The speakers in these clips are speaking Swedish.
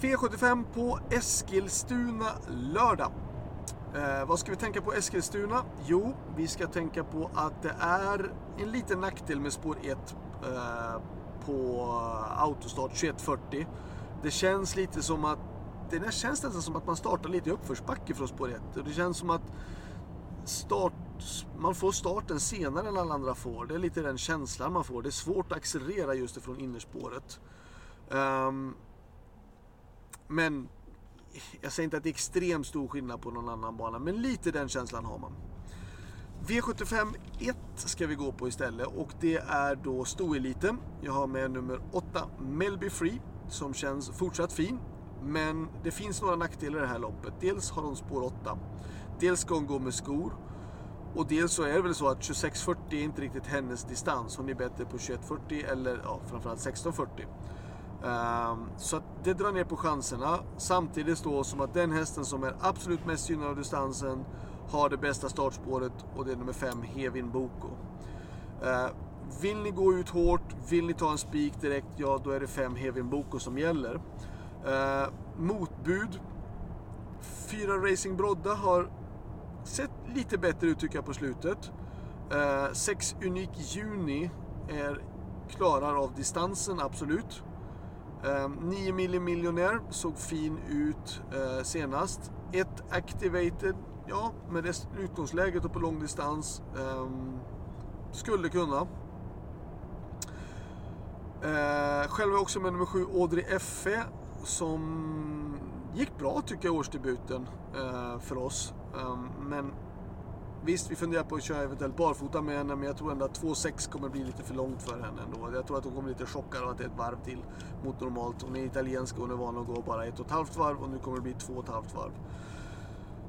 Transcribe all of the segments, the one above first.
V75 på Eskilstuna lördag. Eh, vad ska vi tänka på Eskilstuna? Jo, vi ska tänka på att det är en liten nackdel med spår 1 eh, på autostart 2140. Det känns lite som att det känns nästan som att man startar lite i uppförsbacke från spår 1. Det känns som att start, man får starten senare än alla andra får. Det är lite den känslan man får. Det är svårt att accelerera just ifrån innerspåret. Um, men jag säger inte att det är extremt stor skillnad på någon annan bana, men lite den känslan har man. V75 1 ska vi gå på istället och det är då stoeliten. Jag har med nummer 8 Melby Free som känns fortsatt fin. Men det finns några nackdelar i det här loppet. Dels har hon spår 8. Dels ska hon gå med skor. Och dels så är det väl så att 2640 är inte riktigt hennes distans. Hon är bättre på 2140 eller ja, framförallt 1640. Ehm, så att det drar ner på chanserna. Samtidigt då som att den hästen som är absolut mest gynnad av distansen har det bästa startspåret och det är nummer 5, Hevin Boko. Ehm, vill ni gå ut hårt, vill ni ta en spik direkt, ja då är det 5 Hevin Boko som gäller. Ehm, motbud. 4 Racing Brodda har sett lite bättre ut tycker jag på slutet. 6 Unik Juni är klarar av distansen, absolut. Ehm, 9mm miljonär såg fin ut eh, senast. 1 Activated, ja, med det utgångsläget och på långdistans eh, skulle kunna. Eh, själv är jag också med nummer 7 Audrey Effe som gick bra tycker jag årsdebuten eh, för oss. Eh, men Visst, vi funderar på att köra eventuellt barfota med henne, men jag tror ändå att 2,6 kommer bli lite för långt för henne ändå. Jag tror att hon kommer bli lite chockad av att det är ett varv till mot normalt. Hon är italiensk och hon är van att gå bara ett och ett halvt varv och nu kommer det bli två och ett halvt varv.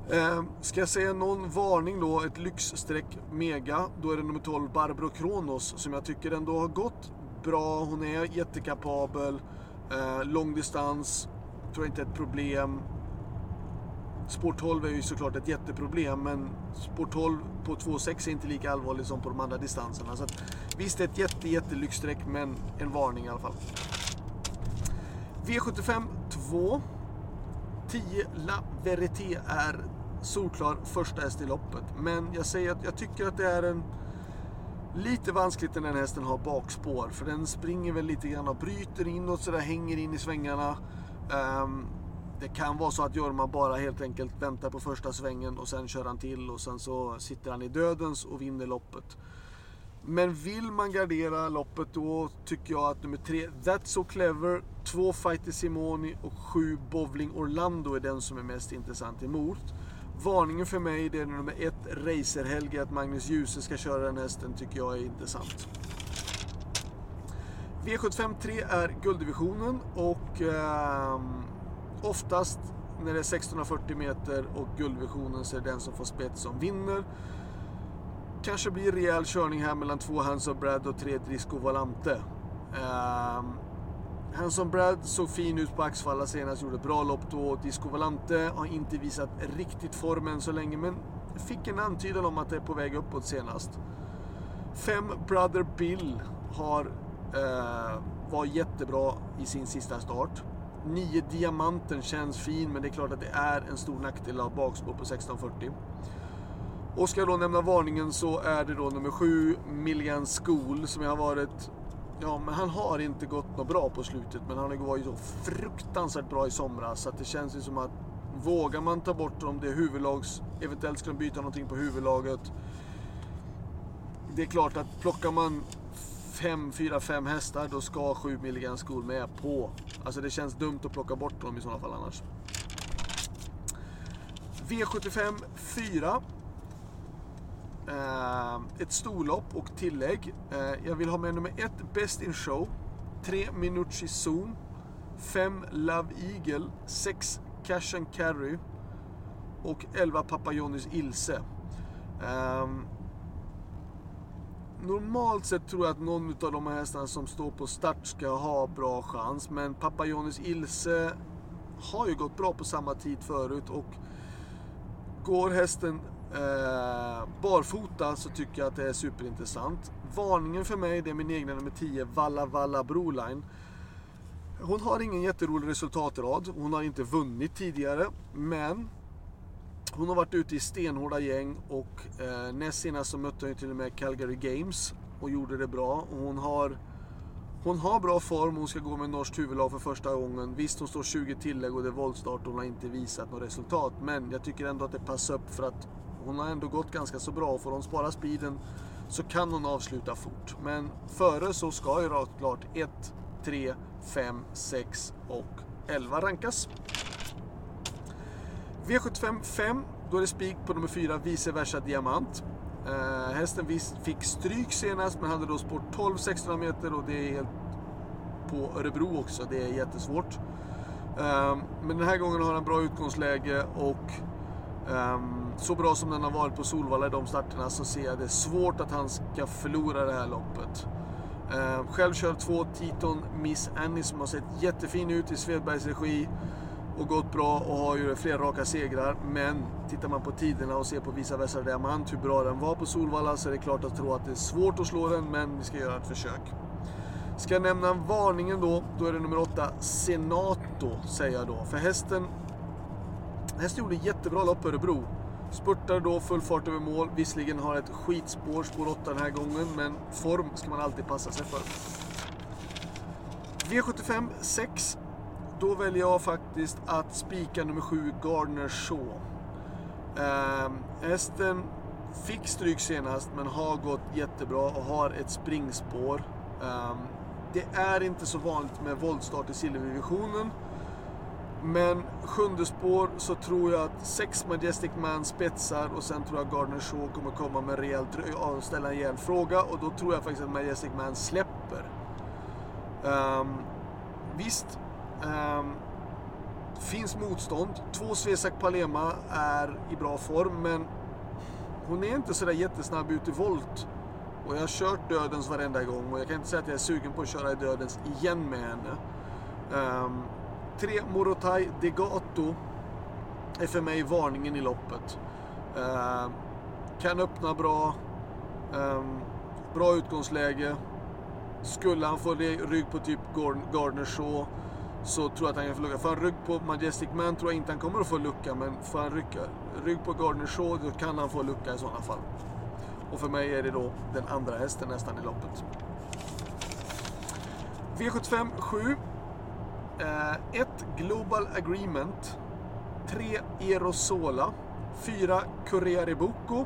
Eh, ska jag säga någon varning då, ett lyxstreck mega, då är det nummer 12 Barbro Kronos som jag tycker ändå har gått bra. Hon är jättekapabel, eh, lång distans, tror jag inte är ett problem. Spår 12 är ju såklart ett jätteproblem, men spår 12 på 2,6 är inte lika allvarligt som på de andra distanserna. Så att, visst, det är ett jätte, jättelyxstreck, men en varning i alla fall. V75 2. 10 La Verité är solklar första häst i loppet. Men jag säger att jag tycker att det är en lite vanskligt när den hästen har bakspår. För den springer väl lite grann och bryter inåt sådär, hänger in i svängarna. Um, det kan vara så att Jorma bara helt enkelt väntar på första svängen och sen kör han till och sen så sitter han i dödens och vinner loppet. Men vill man gardera loppet då tycker jag att nummer tre, That's So Clever, två Fighter Simoni och sju Bowling Orlando är den som är mest intressant emot. Varningen för mig det är nummer ett, Racer Helge, att Magnus Djuse ska köra den hästen tycker jag är intressant. V75.3 är gulddivisionen och eh, Oftast när det är 1640 meter och guldvisionen så är det den som får spets som vinner. Kanske blir rejäl körning här mellan två Hanson Brad och tre Drisco Valante. Um, ehm, Hanson Brad såg fin ut på Axfalla senast, gjorde bra lopp då. Disco Valante har inte visat riktigt form än så länge, men fick en antydan om att det är på väg uppåt senast. Fem Brother Bill har, uh, var jättebra i sin sista start. 9 Diamanten känns fin, men det är klart att det är en stor nackdel av bakspår på 1640. Och ska jag då nämna varningen så är det då nummer 7, Milligan School, som jag har varit... Ja, men han har inte gått något bra på slutet, men han var ju så fruktansvärt bra i somras, så att det känns ju som att vågar man ta bort om det är huvudlags... Eventuellt ska de byta någonting på huvudlaget. Det är klart att plockar man 5, 4, 5 hästar, då ska 7mg skor med på. Alltså det känns dumt att plocka bort dem i sådana fall annars. V75 4. Eh, ett storlopp och tillägg. Eh, jag vill ha med nummer 1 Best in Show. 3 Minucci Zoom. 5 Love Eagle. 6 Cash and Carry. Och 11 Papa Johnnys Ilse. Eh, normalt sett tror jag att någon av de här hästarna som står på start ska ha bra chans. Men pappa Jonis Ilse har ju gått bra på samma tid förut och går hästen eh, barfota så tycker jag att det är superintressant. Varningen för mig det är min egna nummer 10, Valla Valla Broline. hon har ingen jätterolig resultatrad. Hon har inte vunnit tidigare. Men hon har varit ute i stenhårda gäng och eh, näst senast så mötte hon till och med Calgary Games och gjorde det bra. Och hon har hon har bra form, hon ska gå med norskt huvudlag för första gången. Visst, hon står 20 tillägg och det är voltstart och hon har inte visat något resultat. Men jag tycker ändå att det passar upp för att hon har ändå gått ganska så bra. Får hon spara speeden så kan hon avsluta fort. Men före så ska ju rakt klart 1, 3, 5, 6 och 11 rankas. V75 5, då är det spik på nummer 4, vice versa diamant. Uh, hästen fick stryk senast men hade då spår 12 1600 meter och det är helt på Örebro också. Det är jättesvårt. Uh, men den här gången har han bra utgångsläge och um, så bra som den har varit på Solvalla i de starterna så ser jag det svårt att han ska förlora det här loppet. Uh, själv kör två Titon Miss Annie som har sett jättefin ut i Svedbergs regi och gått bra och har ju flera raka segrar. Men tittar man på tiderna och ser på Visa Västra Diamant hur bra den var på Solvalla så är det klart att tro att det är svårt att slå den, men vi ska göra ett försök. Ska jag nämna varningen då, då är det nummer 8, Senato, säger jag då. För hästen, hästen gjorde jättebra lopp på Örebro. Spurtade då full fart över mål. Visserligen har ett skitspår, spår 8 den här gången, men form ska man alltid passa sig för. V75 6 då väljer jag faktiskt att spika nummer 7, Gardner Shaw. Hästen hästen fick stryk senast men har gått jättebra och har ett springspår. Eh, det är inte så vanligt med voltstart i silverdivisionen. Men sjunde spår så tror jag att sex Majestic Man spetsar och sen tror jag Gardner Shaw kommer komma med rejält, ställa en rejäl fråga och då tror jag faktiskt att Majestic Man släpper. Um, visst, Um, finns motstånd. Två Svesak Palema är i bra form, men hon är inte sådär jättesnabb ut i volt. Och jag har kört Dödens varenda gång och jag kan inte säga att jag är sugen på att köra i Dödens igen med henne. Um, tre Morotai Degato är för mig varningen i loppet. Uh, kan öppna bra. Um, bra utgångsläge. Skulle han få rygg på typ Gardner Shaw så tror jag att han kan få lucka. Får han rygg på Majestic Man tror jag inte han kommer att få lucka, men får han rygg, rygg på Gardner Shaw då kan han få lucka i sådana fall. Och för mig är det då den andra hästen nästan i loppet. V75 7. 1 Global Agreement. 3 Erosola. 4 Correa Rebuco.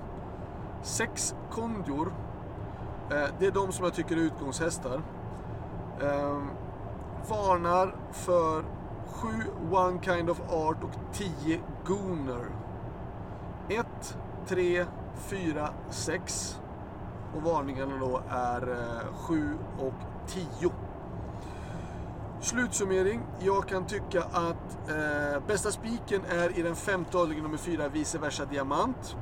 6 Condor. Eh, det är de som jag tycker är utgångshästar. Ehm, Varnar för 7 One Kind of Art och 10 Gooner. 1, 3, 4, 6. Och varningarna då är eh, 7 och 10. Slutsummering. Jag kan tycka att eh, bästa spiken är i den femte avdelningen nummer 4, vice versa diamant.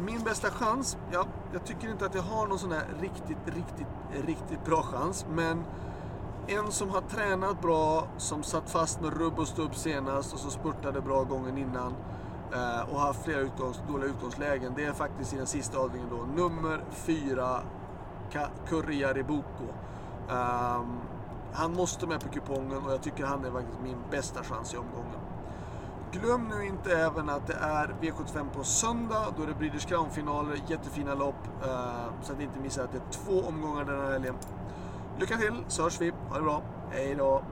Min bästa chans? Ja, jag tycker inte att jag har någon sån här riktigt, riktigt, riktigt bra chans. Men en som har tränat bra, som satt fast med rubb och stubb senast och som spurtade bra gången innan eh, och haft flera utgångs, dåliga utgångslägen. Det är faktiskt i den sista avdelningen då, nummer fyra, Kurria Reboko. Um, ehm, han måste med på kupongen och jag tycker han är faktiskt min bästa chans i omgången. Glöm nu inte även att det är V75 på söndag. Då är det Breeders Crown-finaler, jättefina lopp. Uh, så att ni inte missar att det är två omgångar den här helgen. Lycka till så hörs vi. Ha det bra. Hej då.